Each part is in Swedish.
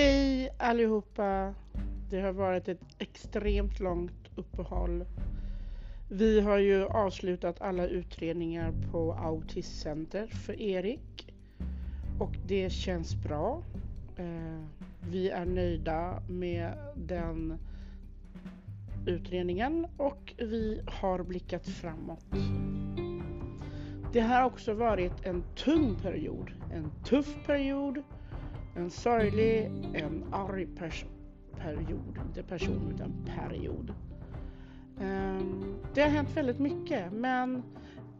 Hej allihopa! Det har varit ett extremt långt uppehåll. Vi har ju avslutat alla utredningar på Autismcenter för Erik och det känns bra. Eh, vi är nöjda med den utredningen och vi har blickat framåt. Det har också varit en tung period, en tuff period en sorglig, en arg pers period. Inte person, utan period. Um, det har hänt väldigt mycket, men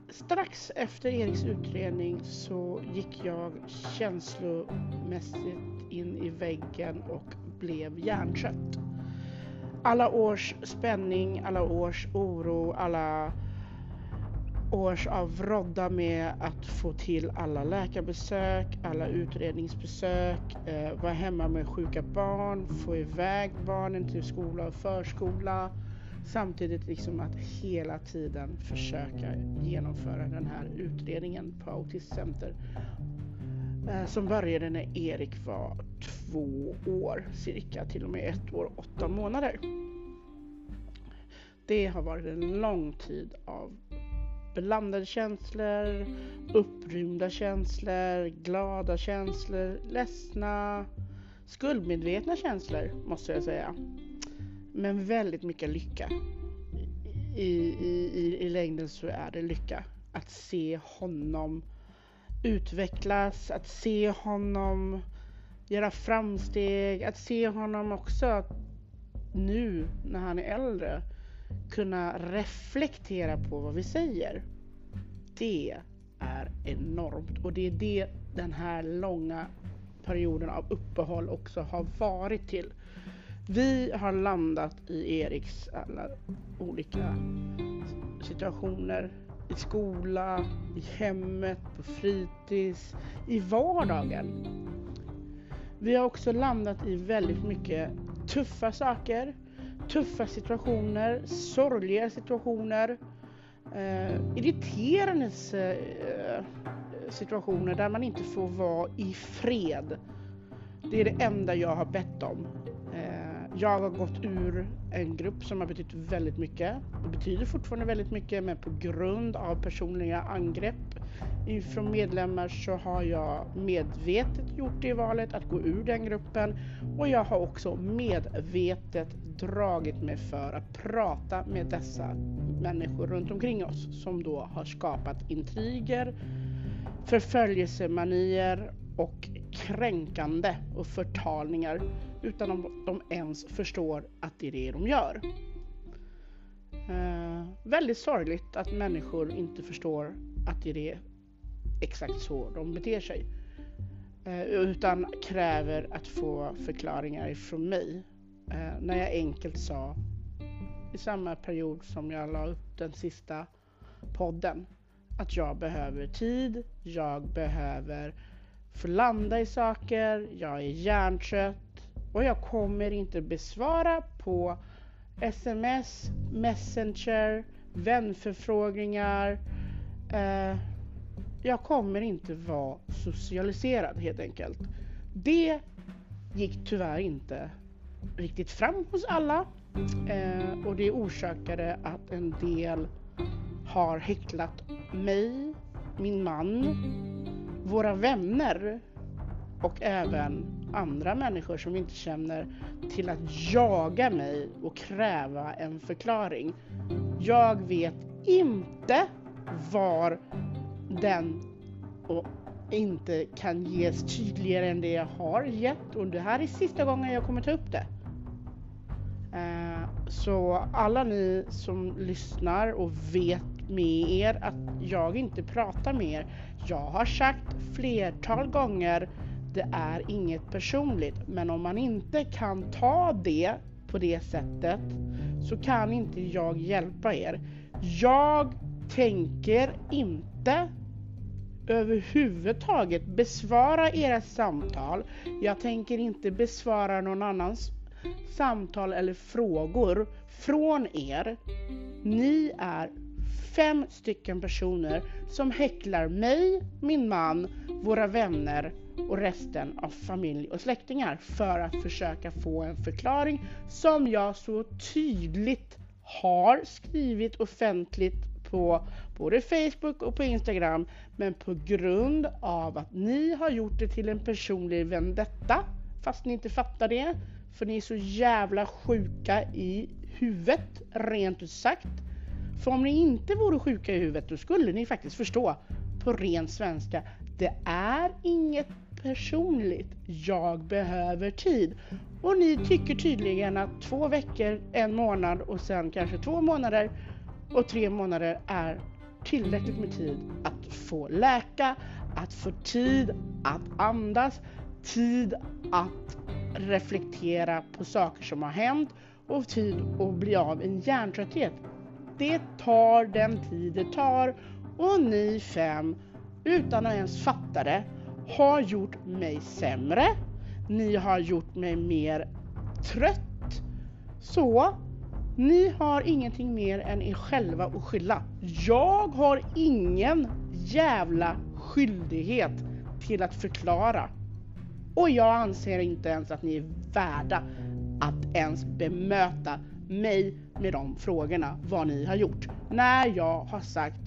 strax efter Eriks utredning så gick jag känslomässigt in i väggen och blev hjärntrött. Alla års spänning, alla års oro, alla års av rodda med att få till alla läkarbesök, alla utredningsbesök, eh, vara hemma med sjuka barn, få iväg barnen till skola och förskola. Samtidigt liksom att hela tiden försöka genomföra den här utredningen på Autismcenter. Eh, som började när Erik var två år, cirka till och med ett år och åtta månader. Det har varit en lång tid av blandade känslor, upprymda känslor, glada känslor, ledsna, skuldmedvetna känslor måste jag säga. Men väldigt mycket lycka. I, i, i, i längden så är det lycka. Att se honom utvecklas, att se honom göra framsteg, att se honom också nu när han är äldre kunna reflektera på vad vi säger. Det är enormt och det är det den här långa perioden av uppehåll också har varit till. Vi har landat i Eriks alla olika situationer. I skola, i hemmet, på fritids, i vardagen. Vi har också landat i väldigt mycket tuffa saker tuffa situationer, sorgliga situationer, eh, irriterande eh, situationer där man inte får vara i fred. Det är det enda jag har bett om. Eh, jag har gått ur en grupp som har betytt väldigt mycket. Det betyder fortfarande väldigt mycket men på grund av personliga angrepp från medlemmar så har jag medvetet gjort det valet att gå ur den gruppen och jag har också medvetet dragit mig för att prata med dessa människor runt omkring oss som då har skapat intriger, förföljelsemanier och kränkande och förtalningar utan att de ens förstår att det är det de gör. Eh, väldigt sorgligt att människor inte förstår att det är det exakt så de beter sig. Eh, utan kräver att få förklaringar ifrån mig eh, när jag enkelt sa i samma period som jag la upp den sista podden att jag behöver tid, jag behöver få landa i saker, jag är hjärntrött och jag kommer inte besvara på sms, messenger, vänförfrågningar. Eh, jag kommer inte vara socialiserad helt enkelt. Det gick tyvärr inte riktigt fram hos alla eh, och det orsakade att en del har häcklat mig, min man, våra vänner och även andra människor som inte känner till att jaga mig och kräva en förklaring. Jag vet inte var den och inte kan ges tydligare än det jag har gett och det här är sista gången jag kommer ta upp det. Eh, så alla ni som lyssnar och vet med er att jag inte pratar med er. Jag har sagt flertal gånger det är inget personligt men om man inte kan ta det på det sättet så kan inte jag hjälpa er. Jag tänker inte överhuvudtaget besvara era samtal. Jag tänker inte besvara någon annans samtal eller frågor från er. Ni är fem stycken personer som häcklar mig, min man, våra vänner och resten av familj och släktingar för att försöka få en förklaring som jag så tydligt har skrivit offentligt på både Facebook och på Instagram. Men på grund av att ni har gjort det till en personlig vendetta, fast ni inte fattar det, för ni är så jävla sjuka i huvudet, rent ut sagt. För om ni inte vore sjuka i huvudet, då skulle ni faktiskt förstå på ren svenska. Det är inget personligt. Jag behöver tid. Och ni tycker tydligen att två veckor, en månad och sen kanske två månader och tre månader är tillräckligt med tid att få läka, att få tid att andas, tid att reflektera på saker som har hänt och tid att bli av en hjärntrötthet. Det tar den tid det tar och ni fem, utan att ens fatta det, har gjort mig sämre. Ni har gjort mig mer trött. Så ni har ingenting mer än er själva att skylla. Jag har ingen jävla skyldighet till att förklara. Och jag anser inte ens att ni är värda att ens bemöta mig med de frågorna, vad ni har gjort. När jag har sagt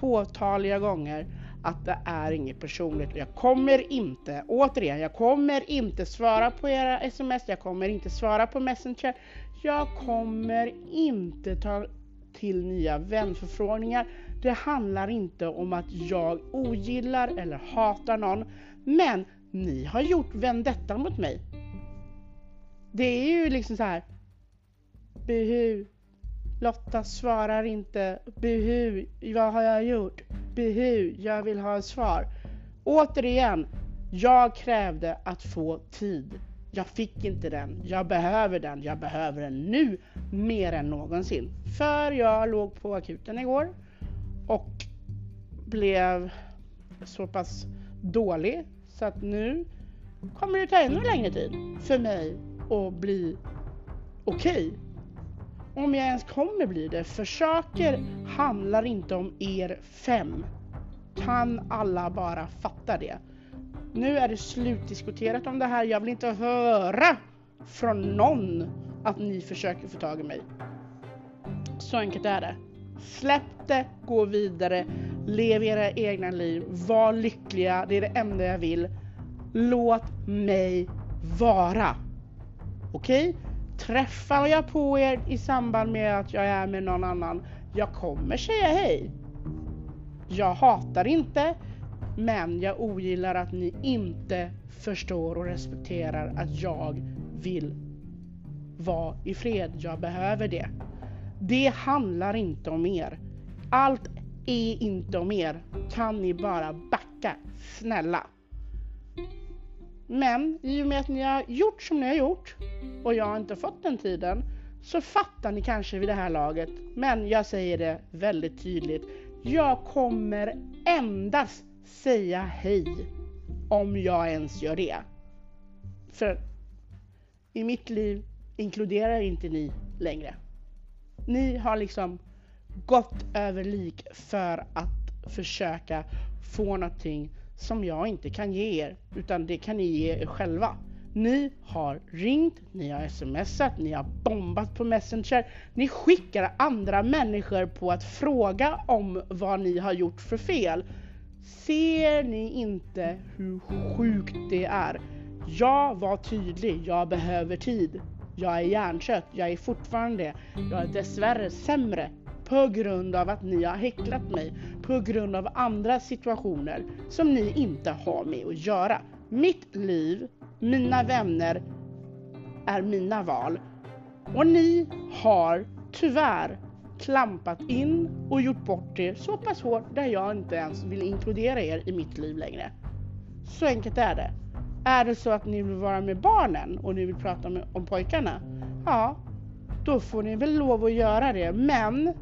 påtaliga gånger att det är inget personligt. Jag kommer inte, återigen, jag kommer inte svara på era sms, jag kommer inte svara på messenger, jag kommer inte ta till nya vänförfrågningar. Det handlar inte om att jag ogillar eller hatar någon, men ni har gjort vendetta mot mig. Det är ju liksom så här. Buhu. Lotta svarar inte. Buhu. Vad har jag gjort? Buhu. Jag vill ha ett svar. Återigen. Jag krävde att få tid. Jag fick inte den. Jag behöver den. Jag behöver den nu mer än någonsin. För jag låg på akuten igår och blev så pass dålig så att nu kommer det ta ännu längre tid för mig att bli okej. Okay. Om jag ens kommer bli det. För saker handlar inte om er fem. Kan alla bara fatta det? Nu är det slutdiskuterat om det här. Jag vill inte höra från någon att ni försöker få tag i mig. Så enkelt är det. Släpp det, gå vidare, lev era egna liv, var lyckliga, det är det enda jag vill. Låt mig vara. Okej? Okay? Träffar jag på er i samband med att jag är med någon annan, jag kommer säga hej. Jag hatar inte, men jag ogillar att ni inte förstår och respekterar att jag vill vara i fred. Jag behöver det. Det handlar inte om er. Allt är inte om er. Kan ni bara backa? Snälla. Men i och med att ni har gjort som ni har gjort och jag har inte fått den tiden så fattar ni kanske vid det här laget. Men jag säger det väldigt tydligt. Jag kommer endast säga hej om jag ens gör det. För i mitt liv inkluderar inte ni längre. Ni har liksom gått över lik för att försöka få någonting som jag inte kan ge er, utan det kan ni ge er själva. Ni har ringt, ni har smsat, ni har bombat på Messenger. Ni skickar andra människor på att fråga om vad ni har gjort för fel. Ser ni inte hur sjukt det är? Jag var tydlig, jag behöver tid. Jag är hjärnkött, jag är fortfarande det. Jag är dessvärre sämre på grund av att ni har häcklat mig, på grund av andra situationer som ni inte har med att göra. Mitt liv, mina vänner är mina val. Och ni har tyvärr klampat in och gjort bort er så pass hårt där jag inte ens vill inkludera er i mitt liv längre. Så enkelt är det. Är det så att ni vill vara med barnen och ni vill prata med, om pojkarna, ja, då får ni väl lov att göra det. Men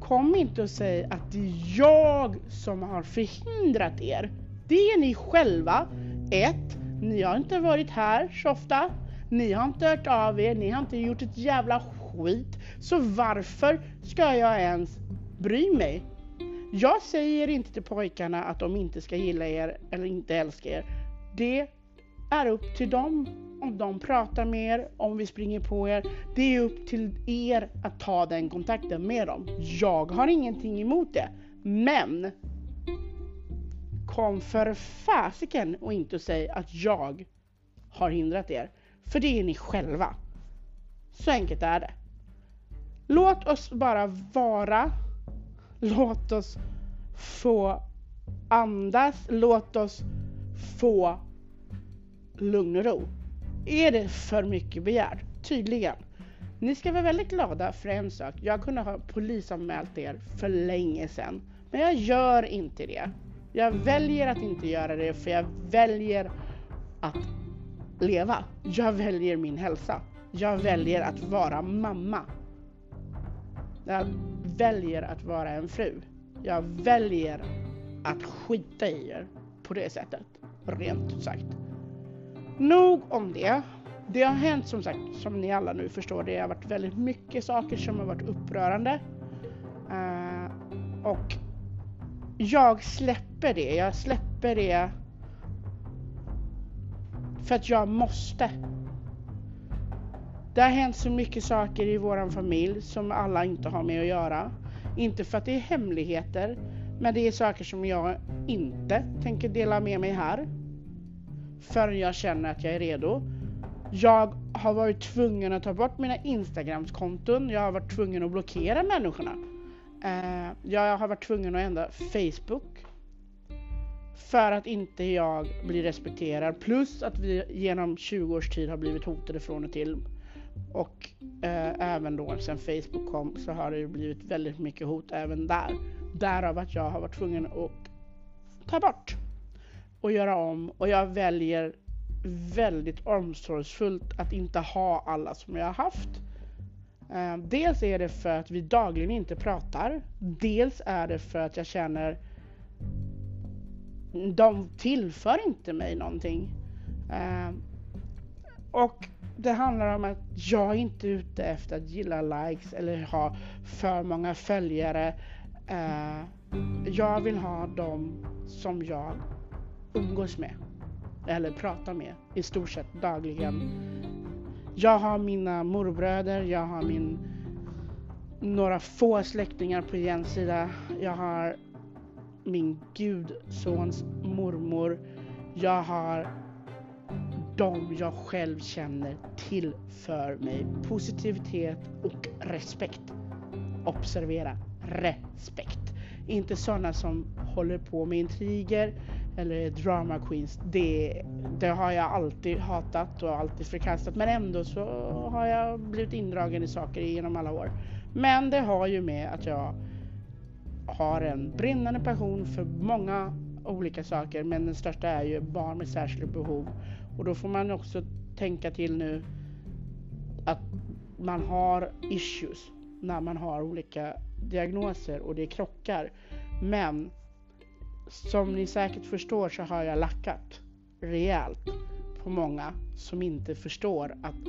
kom inte och säg att det är jag som har förhindrat er. Det är ni själva. Ett, ni har inte varit här så ofta. Ni har inte hört av er, ni har inte gjort ett jävla skit. Så varför ska jag ens bry mig. Jag säger inte till pojkarna att de inte ska gilla er eller inte älska er. Det är upp till dem om de pratar med er, om vi springer på er. Det är upp till er att ta den kontakten med dem. Jag har ingenting emot det. Men kom för fasiken och inte säg att jag har hindrat er. För det är ni själva. Så enkelt är det. Låt oss bara vara. Låt oss få andas. Låt oss få lugn och ro. Är det för mycket begärt? Tydligen. Ni ska vara väldigt glada för en sak. Jag kunde ha polisanmält er för länge sedan. Men jag gör inte det. Jag väljer att inte göra det för jag väljer att leva. Jag väljer min hälsa. Jag väljer att vara mamma. Jag väljer att vara en fru. Jag väljer att skita i er på det sättet. Rent ut sagt. Nog om det. Det har hänt som sagt, som ni alla nu förstår, det har varit väldigt mycket saker som har varit upprörande. Uh, och jag släpper det. Jag släpper det för att jag måste. Det har hänt så mycket saker i våran familj som alla inte har med att göra. Inte för att det är hemligheter, men det är saker som jag inte tänker dela med mig här. Förrän jag känner att jag är redo. Jag har varit tvungen att ta bort mina Instagrams-konton. Jag har varit tvungen att blockera människorna. Eh, jag har varit tvungen att ändra Facebook. För att inte jag blir respekterad. Plus att vi genom 20 års tid har blivit hotade från och till. Och eh, även då sen Facebook kom så har det blivit väldigt mycket hot även där. Därav att jag har varit tvungen att ta bort och göra om och jag väljer väldigt omsorgsfullt att inte ha alla som jag har haft. Eh, dels är det för att vi dagligen inte pratar. Dels är det för att jag känner de tillför inte mig någonting. Eh, och det handlar om att jag inte är ute efter att gilla likes eller ha för många följare. Uh, jag vill ha dem som jag umgås med eller pratar med i stort sett dagligen. Jag har mina morbröder, jag har min några få släktingar på Jens sida. Jag har min gudsons mormor. Jag har de jag själv känner tillför mig positivitet och respekt. Observera, respekt. Inte sådana som håller på med intriger eller drama queens. Det, det har jag alltid hatat och alltid förkastat. Men ändå så har jag blivit indragen i saker genom alla år. Men det har ju med att jag har en brinnande passion för många olika saker. Men den största är ju barn med särskilda behov. Och då får man också tänka till nu att man har issues när man har olika diagnoser och det krockar. Men som ni säkert förstår så har jag lackat rejält på många som inte förstår att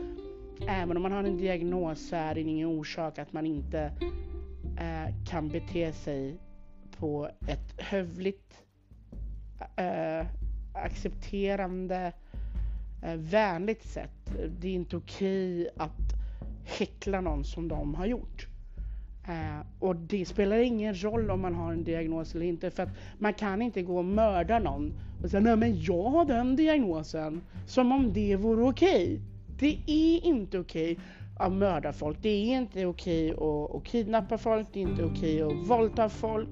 även om man har en diagnos så är det ingen orsak att man inte eh, kan bete sig på ett hövligt, eh, accepterande, eh, Eh, vänligt sätt. Det är inte okej att häckla någon som de har gjort. Uh, och det spelar ingen roll om man har en diagnos eller inte för att man kan inte gå och mörda någon och säga nej men jag har den diagnosen som om det vore okej. Det är inte okej att mörda folk. Det är inte okej att, att kidnappa folk. Det är inte okej att våldta folk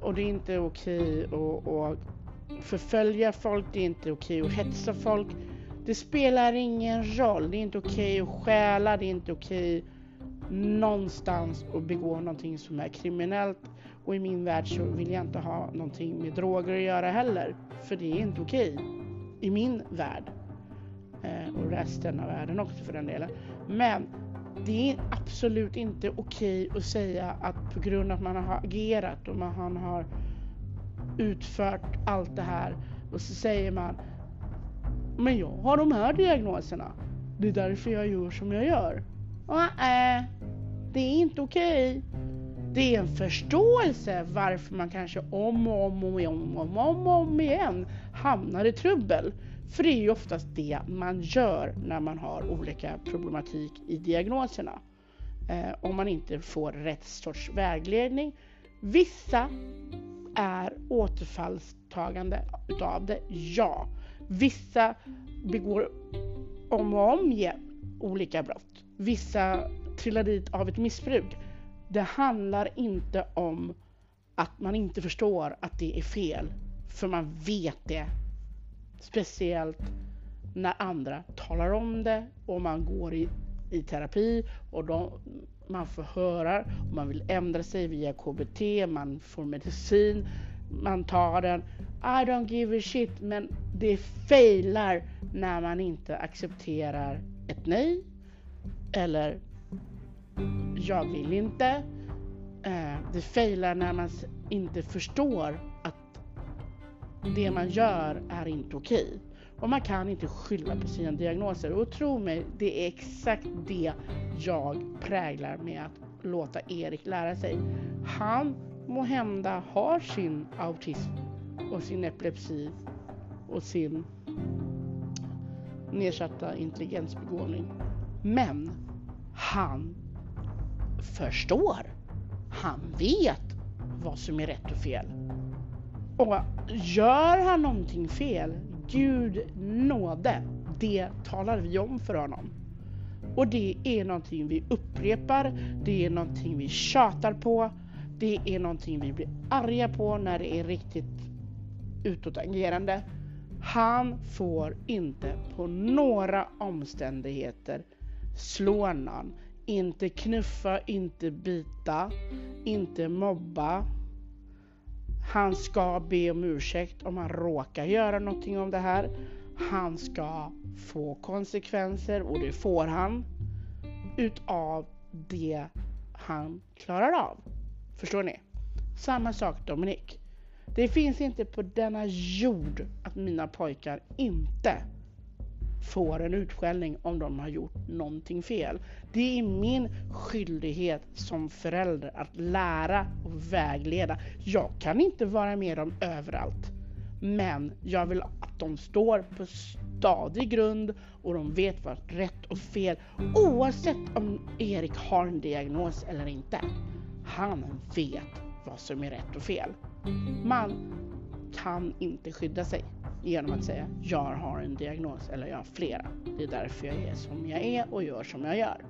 och det är inte okej att, att förfölja folk. Det är inte okej att hetsa folk. Det spelar ingen roll. Det är inte okej att stjäla. Det är inte okej någonstans att begå någonting som är kriminellt. Och i min värld så vill jag inte ha någonting med droger att göra heller. För det är inte okej. I min värld. Eh, och resten av världen också för den delen. Men det är absolut inte okej att säga att på grund av att man har agerat och man har utfört allt det här och så säger man men jag har de här diagnoserna. Det är därför jag gör som jag gör. Nej, det är inte okej. Det är en förståelse varför man kanske om och om och om och om, och om igen hamnar i trubbel. För det är ju oftast det man gör när man har olika problematik i diagnoserna. Eh, om man inte får rätt sorts vägledning. Vissa är återfallstagande utav det, ja. Vissa begår om och om igen olika brott. Vissa trillar dit av ett missbruk. Det handlar inte om att man inte förstår att det är fel, för man vet det. Speciellt när andra talar om det och man går i, i terapi och de, man får höra och man vill ändra sig via KBT, man får medicin, man tar den. I don't give a shit, men det failar när man inte accepterar ett nej eller jag vill inte. Eh, det failar när man inte förstår att det man gör är inte okej. Och man kan inte skylla på sina diagnoser. Och tro mig, det är exakt det jag präglar med att låta Erik lära sig. Han må hända har sin autism och sin epilepsi och sin nedsatta intelligensbegåvning. Men han förstår. Han vet vad som är rätt och fel. Och gör han någonting fel, Gud nåde, det talar vi om för honom. Och det är någonting vi upprepar, det är någonting vi tjatar på, det är någonting vi blir arga på när det är riktigt utåtagerande. Han får inte på några omständigheter slå någon, inte knuffa, inte bita, inte mobba. Han ska be om ursäkt om han råkar göra någonting om det här. Han ska få konsekvenser och det får han utav det han klarar av. Förstår ni? Samma sak Dominik. Det finns inte på denna jord att mina pojkar inte får en utskällning om de har gjort någonting fel. Det är min skyldighet som förälder att lära och vägleda. Jag kan inte vara med dem överallt. Men jag vill att de står på stadig grund och de vet vad rätt och fel oavsett om Erik har en diagnos eller inte. Han vet vad som är rätt och fel. Man kan inte skydda sig genom att säga jag har en diagnos eller jag har flera. Det är därför jag är som jag är och gör som jag gör.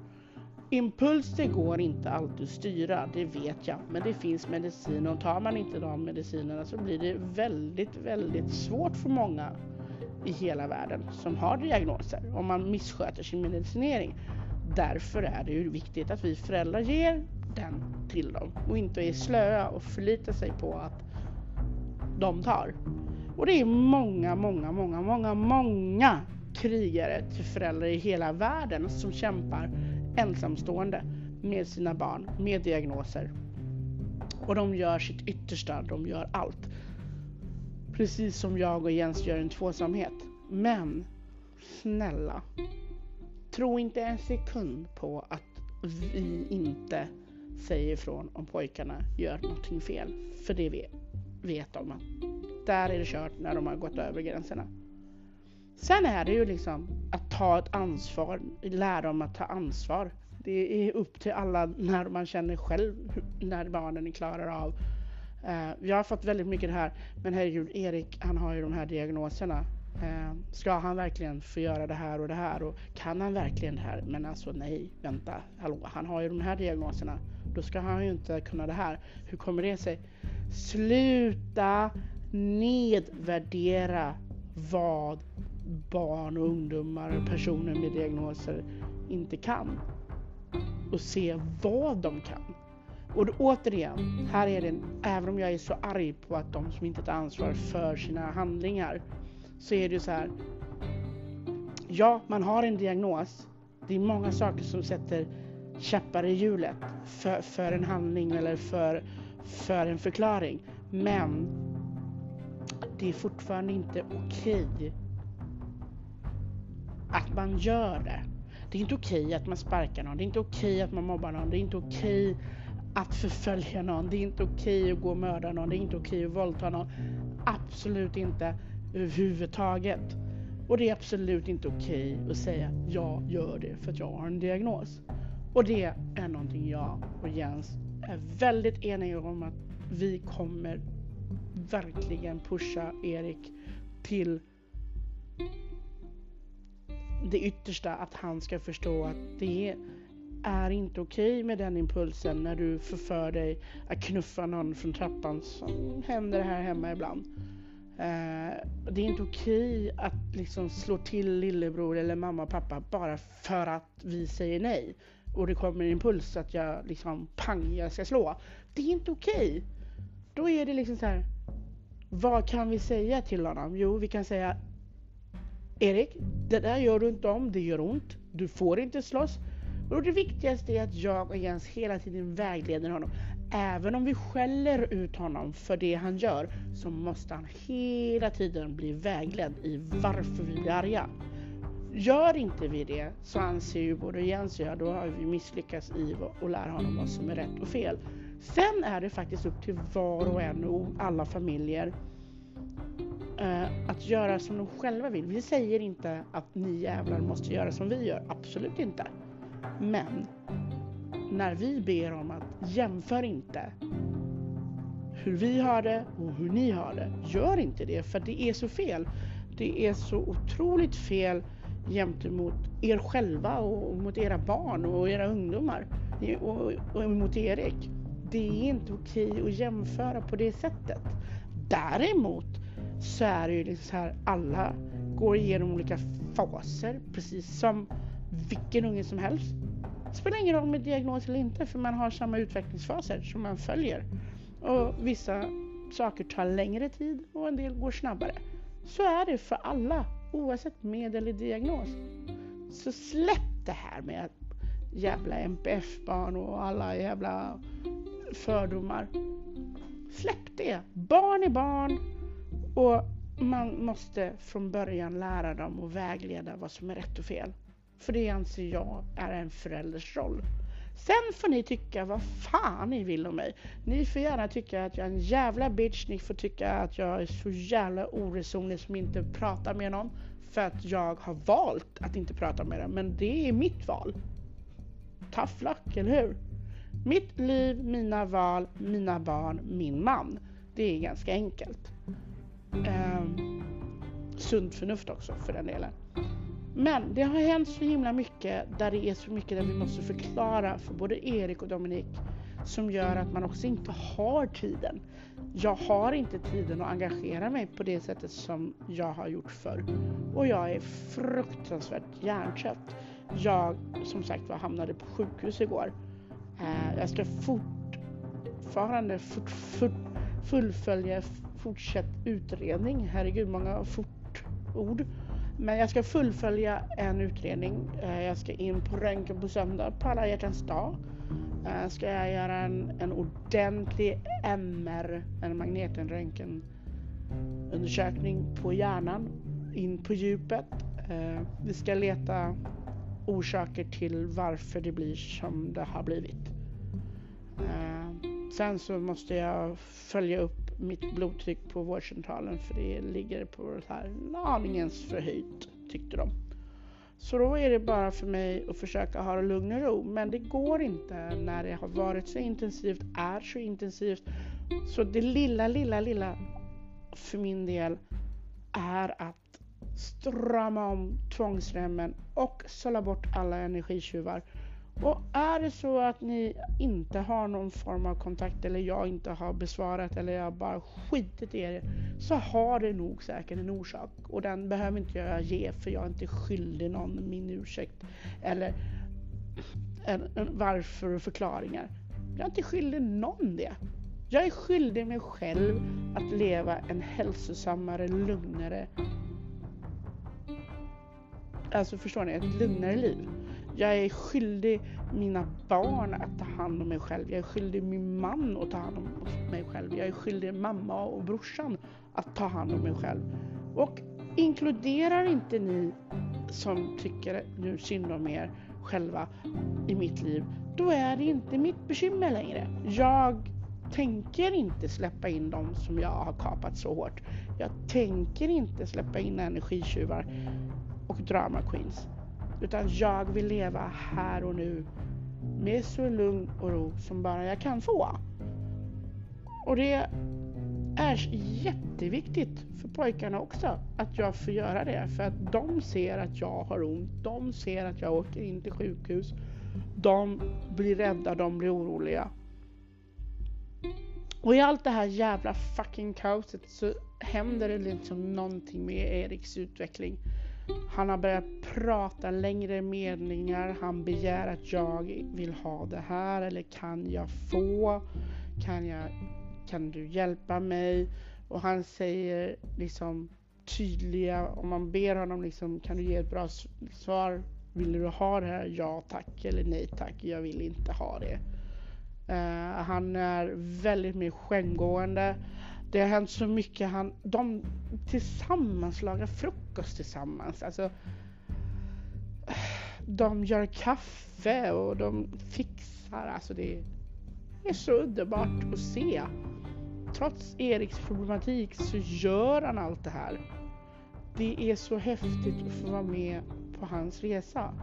Impulser går inte alltid att styra, det vet jag, men det finns medicin och tar man inte de medicinerna så blir det väldigt, väldigt svårt för många i hela världen som har diagnoser om man missköter sin medicinering. Därför är det ju viktigt att vi föräldrar ger den till dem och inte är slöa och förlitar sig på att de tar. Och det är många, många, många, många, många krigare till föräldrar i hela världen som kämpar ensamstående med sina barn med diagnoser. Och de gör sitt yttersta, de gör allt. Precis som jag och Jens gör en tvåsamhet. Men snälla, tro inte en sekund på att vi inte säger ifrån om pojkarna gör någonting fel. För det vet, vet de att där är det kört när de har gått över gränserna. Sen är det ju liksom att ta ett ansvar, lära dem att ta ansvar. Det är upp till alla när man känner själv när barnen klarar av. Uh, jag har fått väldigt mycket det här, men herregud, Erik han har ju de här diagnoserna. Eh, ska han verkligen få göra det här och det här? Och kan han verkligen det här? Men alltså nej, vänta, hallå, han har ju de här diagnoserna. Då ska han ju inte kunna det här. Hur kommer det sig? Sluta nedvärdera vad barn och ungdomar och personer med diagnoser inte kan. Och se vad de kan. Och då, återigen, här är det, även om jag är så arg på att de som inte tar ansvar för sina handlingar, så är det ju så här. Ja, man har en diagnos. Det är många saker som sätter käppar i hjulet för, för en handling eller för, för en förklaring. Men det är fortfarande inte okej okay att man gör det. Det är inte okej okay att man sparkar någon, det är inte okej okay att man mobbar någon, det är inte okej att förfölja någon. Det är inte okej att gå och mörda någon. Det är inte okej att våldta någon. Absolut inte överhuvudtaget. Och det är absolut inte okej att säga jag gör det för att jag har en diagnos. Och det är någonting jag och Jens är väldigt eniga om att vi kommer verkligen pusha Erik till det yttersta att han ska förstå att det är inte okej okay med den impulsen när du förför dig att knuffa någon från trappan som händer här hemma ibland. Eh, det är inte okej okay att liksom slå till lillebror eller mamma och pappa bara för att vi säger nej och det kommer en impuls att jag liksom pang, jag ska slå. Det är inte okej. Okay. Då är det liksom så här. Vad kan vi säga till honom? Jo, vi kan säga Erik, det där gör du inte om, det gör ont. Du får inte slåss. Och det viktigaste är att jag och Jens hela tiden vägleder honom. Även om vi skäller ut honom för det han gör så måste han hela tiden bli vägledd i varför vi blir arga. Gör inte vi det så anser ju både Jens och jag då har vi misslyckats i att lära honom vad som är rätt och fel. Sen är det faktiskt upp till var och en och alla familjer eh, att göra som de själva vill. Vi säger inte att ni jävlar måste göra som vi gör, absolut inte. Men när vi ber om att jämför inte hur vi har det och hur ni har det. Gör inte det för det är så fel. Det är så otroligt fel gentemot er själva och mot era barn och era ungdomar och, och mot Erik. Det är inte okej att jämföra på det sättet. Däremot så är det ju liksom så här, alla går igenom olika faser precis som vilken unge som helst. Det spelar ingen roll med diagnos eller inte för man har samma utvecklingsfaser som man följer. Och vissa saker tar längre tid och en del går snabbare. Så är det för alla oavsett med eller diagnos. Så släpp det här med jävla MPF-barn och alla jävla fördomar. Släpp det. Barn är barn och man måste från början lära dem och vägleda vad som är rätt och fel. För det anser jag är en förälders roll. Sen får ni tycka vad fan ni vill om mig. Ni får gärna tycka att jag är en jävla bitch. Ni får tycka att jag är så jävla oresonlig som inte pratar med någon. För att jag har valt att inte prata med dem. Men det är mitt val. Tough luck, eller hur? Mitt liv, mina val, mina barn, min man. Det är ganska enkelt. Um, sunt förnuft också för den delen. Men det har hänt så himla mycket där det är så mycket där vi måste förklara för både Erik och Dominik som gör att man också inte har tiden. Jag har inte tiden att engagera mig på det sättet som jag har gjort förr. Och jag är fruktansvärt hjärntrött. Jag, som sagt var, hamnade på sjukhus igår. Eh, jag ska fortfarande fort, fort, fullfölja fortsatt utredning. Herregud, många fort-ord. Men jag ska fullfölja en utredning. Eh, jag ska in på röntgen på söndag på alla hjärtans dag. Eh, ska jag göra en, en ordentlig MR, en magnetröntgen undersökning på hjärnan in på djupet. Eh, vi ska leta orsaker till varför det blir som det har blivit. Sen så måste jag följa upp mitt blodtryck på vårdcentralen för det ligger på så här aningens förhöjt tyckte de. Så då är det bara för mig att försöka ha lugn och ro. Men det går inte när det har varit så intensivt, är så intensivt. Så det lilla, lilla, lilla för min del är att strama om tvångsremmen och sålla bort alla energitjuvar. Och är det så att ni inte har någon form av kontakt eller jag inte har besvarat eller jag bara skitit i er så har det nog säkert en orsak och den behöver inte jag ge för jag är inte skyldig någon min ursäkt eller en, en varför och förklaringar. Jag är inte skyldig någon det. Jag är skyldig mig själv att leva en hälsosammare, lugnare Alltså förstår ni? Ett lugnare liv. Jag är skyldig mina barn att ta hand om mig själv. Jag är skyldig min man att ta hand om mig själv. Jag är skyldig mamma och brorsan att ta hand om mig själv. Och inkluderar inte ni som tycker nu synd om er själva i mitt liv då är det inte mitt bekymmer längre. Jag tänker inte släppa in dem som jag har kapat så hårt. Jag tänker inte släppa in energitjuvar och drama queens. Utan jag vill leva här och nu med så lugn och ro som bara jag kan få. Och det är jätteviktigt för pojkarna också att jag får göra det. För att de ser att jag har ont. De ser att jag åker in till sjukhus. De blir rädda, de blir oroliga. Och i allt det här jävla fucking kaoset så händer det liksom någonting med Eriks utveckling. Han har börjat prata längre meningar. Han begär att jag vill ha det här eller kan jag få? Kan, jag, kan du hjälpa mig? Och han säger liksom tydliga, om man ber honom liksom, kan du ge ett bra svar? Vill du ha det här? Ja tack eller nej tack, jag vill inte ha det. Uh, han är väldigt mer självgående. Det har hänt så mycket. Han, de tillsammans lagar frukost tillsammans. Alltså, de gör kaffe och de fixar. Alltså det är så underbart att se. Trots Eriks problematik så gör han allt det här. Det är så häftigt att få vara med på hans resa.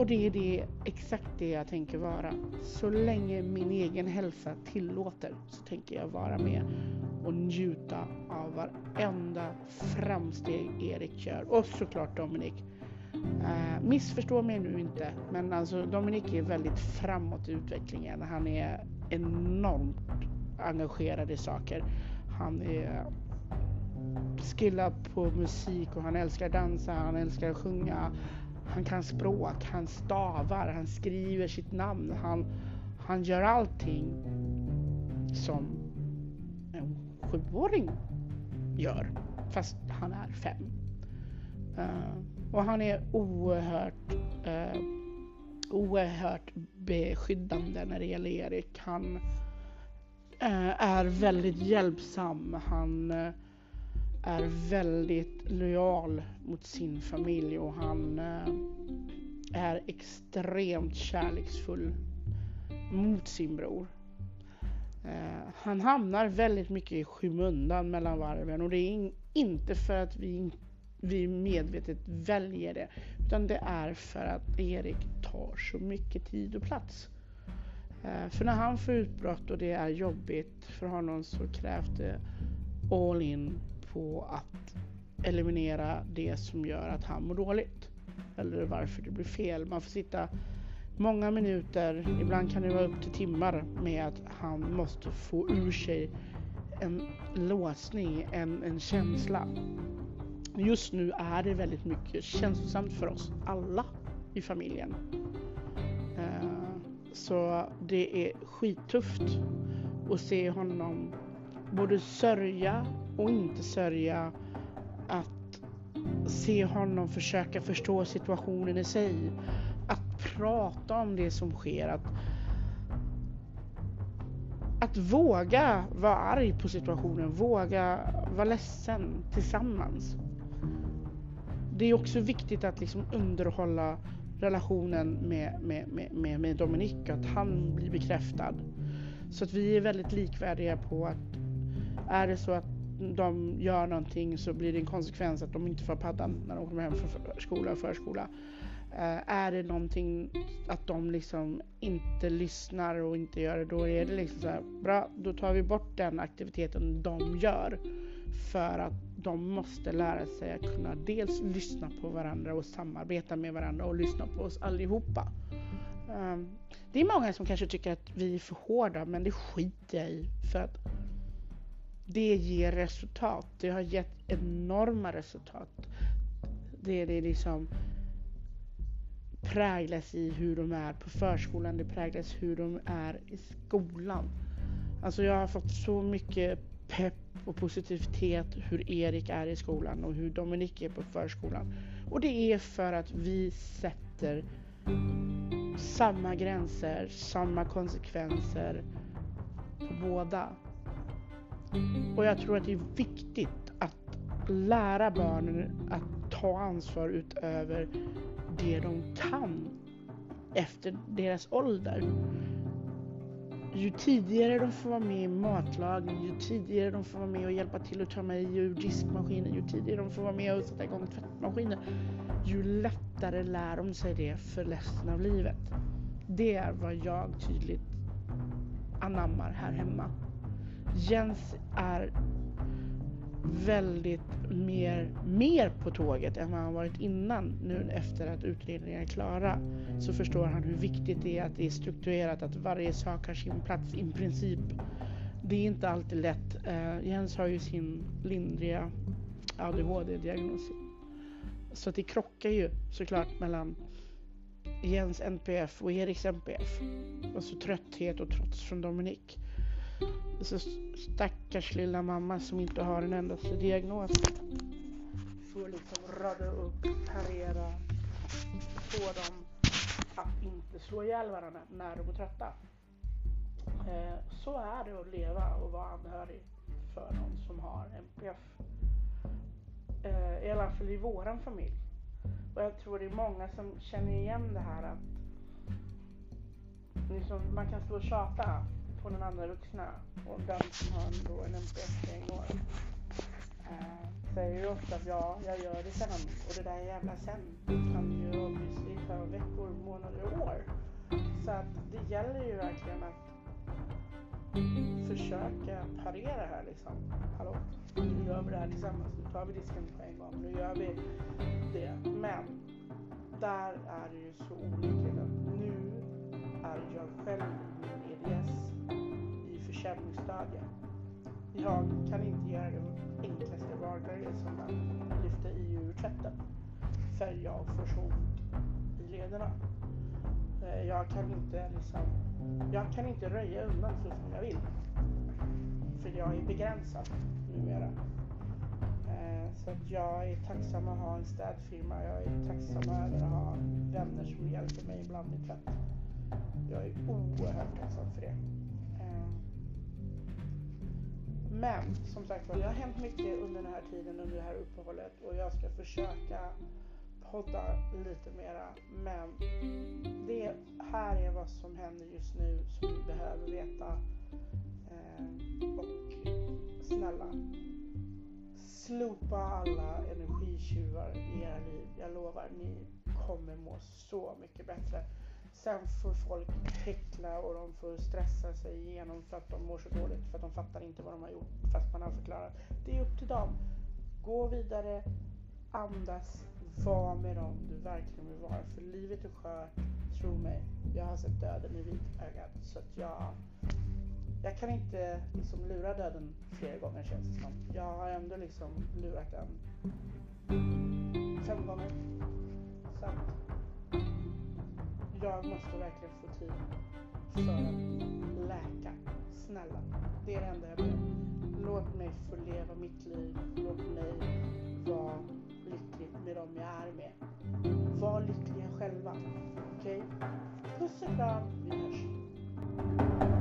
Och det är det, exakt det jag tänker vara. Så länge min egen hälsa tillåter så tänker jag vara med och njuta av varenda framsteg Erik gör. Och såklart Dominik. Eh, missförstå mig nu inte, men alltså Dominik är väldigt framåt i utvecklingen. Han är enormt engagerad i saker. Han är skillad på musik och han älskar dansa, han älskar att sjunga. Han kan språk, han stavar, han skriver sitt namn. Han, han gör allting som en sjuåring gör. Fast han är fem. Uh, och han är oerhört, uh, oerhört beskyddande när det gäller Erik. Han uh, är väldigt hjälpsam. Han är väldigt lojal mot sin familj och han eh, är extremt kärleksfull mot sin bror. Eh, han hamnar väldigt mycket i skymundan mellan varven och det är inte för att vi, vi medvetet väljer det utan det är för att Erik tar så mycket tid och plats. Eh, för när han får utbrott och det är jobbigt för honom så krävs det all in på att eliminera det som gör att han mår dåligt. Eller varför det blir fel. Man får sitta många minuter, ibland kan det vara upp till timmar med att han måste få ur sig en låsning, en, en känsla. Just nu är det väldigt mycket känslosamt för oss alla i familjen. Eh, så det är skittufft att se honom både sörja och inte sörja att se honom försöka förstå situationen i sig. Att prata om det som sker. Att, att våga vara arg på situationen, våga vara ledsen tillsammans. Det är också viktigt att liksom underhålla relationen med, med, med, med Dominik, att han blir bekräftad. Så att vi är väldigt likvärdiga på att är det så att de gör någonting så blir det en konsekvens att de inte får paddan när de kommer hem från skola och förskola. Uh, är det någonting att de liksom inte lyssnar och inte gör det, då är det liksom så här, bra, då tar vi bort den aktiviteten de gör. För att de måste lära sig att kunna dels lyssna på varandra och samarbeta med varandra och lyssna på oss allihopa. Um, det är många som kanske tycker att vi är för hårda, men det skiter jag i. För att det ger resultat. Det har gett enorma resultat. Det, det liksom präglas i hur de är på förskolan, det präglas hur de är i skolan. Alltså jag har fått så mycket pepp och positivitet hur Erik är i skolan och hur Dominik är på förskolan. Och det är för att vi sätter samma gränser, samma konsekvenser på båda. Och jag tror att det är viktigt att lära barnen att ta ansvar utöver det de kan efter deras ålder. Ju tidigare de får vara med i matlagning, ju tidigare de får vara med och hjälpa till att ta mig ur diskmaskinen, ju tidigare de får vara med och sätta igång tvättmaskinen, ju lättare lär de sig det för resten av livet. Det är vad jag tydligt anammar här hemma. Jens är väldigt mer, mer på tåget än vad han varit innan nu efter att utredningarna är klara. Så förstår han hur viktigt det är att det är strukturerat, att varje sak har sin plats i princip. Det är inte alltid lätt. Uh, Jens har ju sin lindriga ADHD-diagnos. Så det krockar ju såklart mellan Jens NPF och Eriks NPF. Alltså trötthet och trots från Dominik. Alltså, så stackars lilla mamma som inte har en endaste diagnos får liksom rada upp, parera, få dem att inte slå ihjäl varandra när de är trötta. Eh, så är det att leva och vara anhörig för någon som har NPF. Eh, I alla fall i våran familj. Och jag tror det är många som känner igen det här att liksom, man kan stå och tjata på den andra vuxna och den som har då en NPF-diagnos eh, säger ju ofta att ja, jag gör det sen och det där jävla sen kan ju obviously ta veckor, månader, år. Så att det gäller ju verkligen att försöka parera här liksom. Hallå, nu gör vi det här tillsammans. Nu tar vi disken på en gång. Nu gör vi det. Men där är det ju så olyckligt att nu är jag själv i min EDS försäljningsstadiet. Jag kan inte göra den enklaste vardagen som att lyfta i ur tvätten. För jag får så ont i lederna. Eh, jag kan inte liksom, jag kan inte röja undan så som jag vill. För jag är begränsad numera. Eh, så att jag är tacksam att ha en städfirma. Jag är tacksam över att ha vänner som hjälper mig ibland i tvätt. Jag är oerhört tacksam för det. Men som sagt var, det har hänt mycket under den här tiden, under det här uppehållet och jag ska försöka podda lite mera. Men det här är vad som händer just nu som ni behöver veta. Eh, och snälla, slopa alla energitjuvar i era liv. Jag lovar, ni kommer må så mycket bättre. Sen får folk häckla och de får stressa sig igenom för att de mår så dåligt för att de fattar inte vad de har gjort fast man har förklarat. Det är upp till dem. Gå vidare, andas, var med dem du verkligen vill vara. För livet är skört, tro mig. Jag har sett döden i vitögat så att jag jag kan inte liksom lura döden flera gånger känns det som. Jag har ändå liksom lurat den fem gånger. Så jag måste verkligen få tid för att läka. Snälla, det är det enda jag ber. Låt mig få leva mitt liv. Låt mig vara lycklig med dem jag är med. Var lyckliga själva. Okej? Okay? Puss och kram. Vi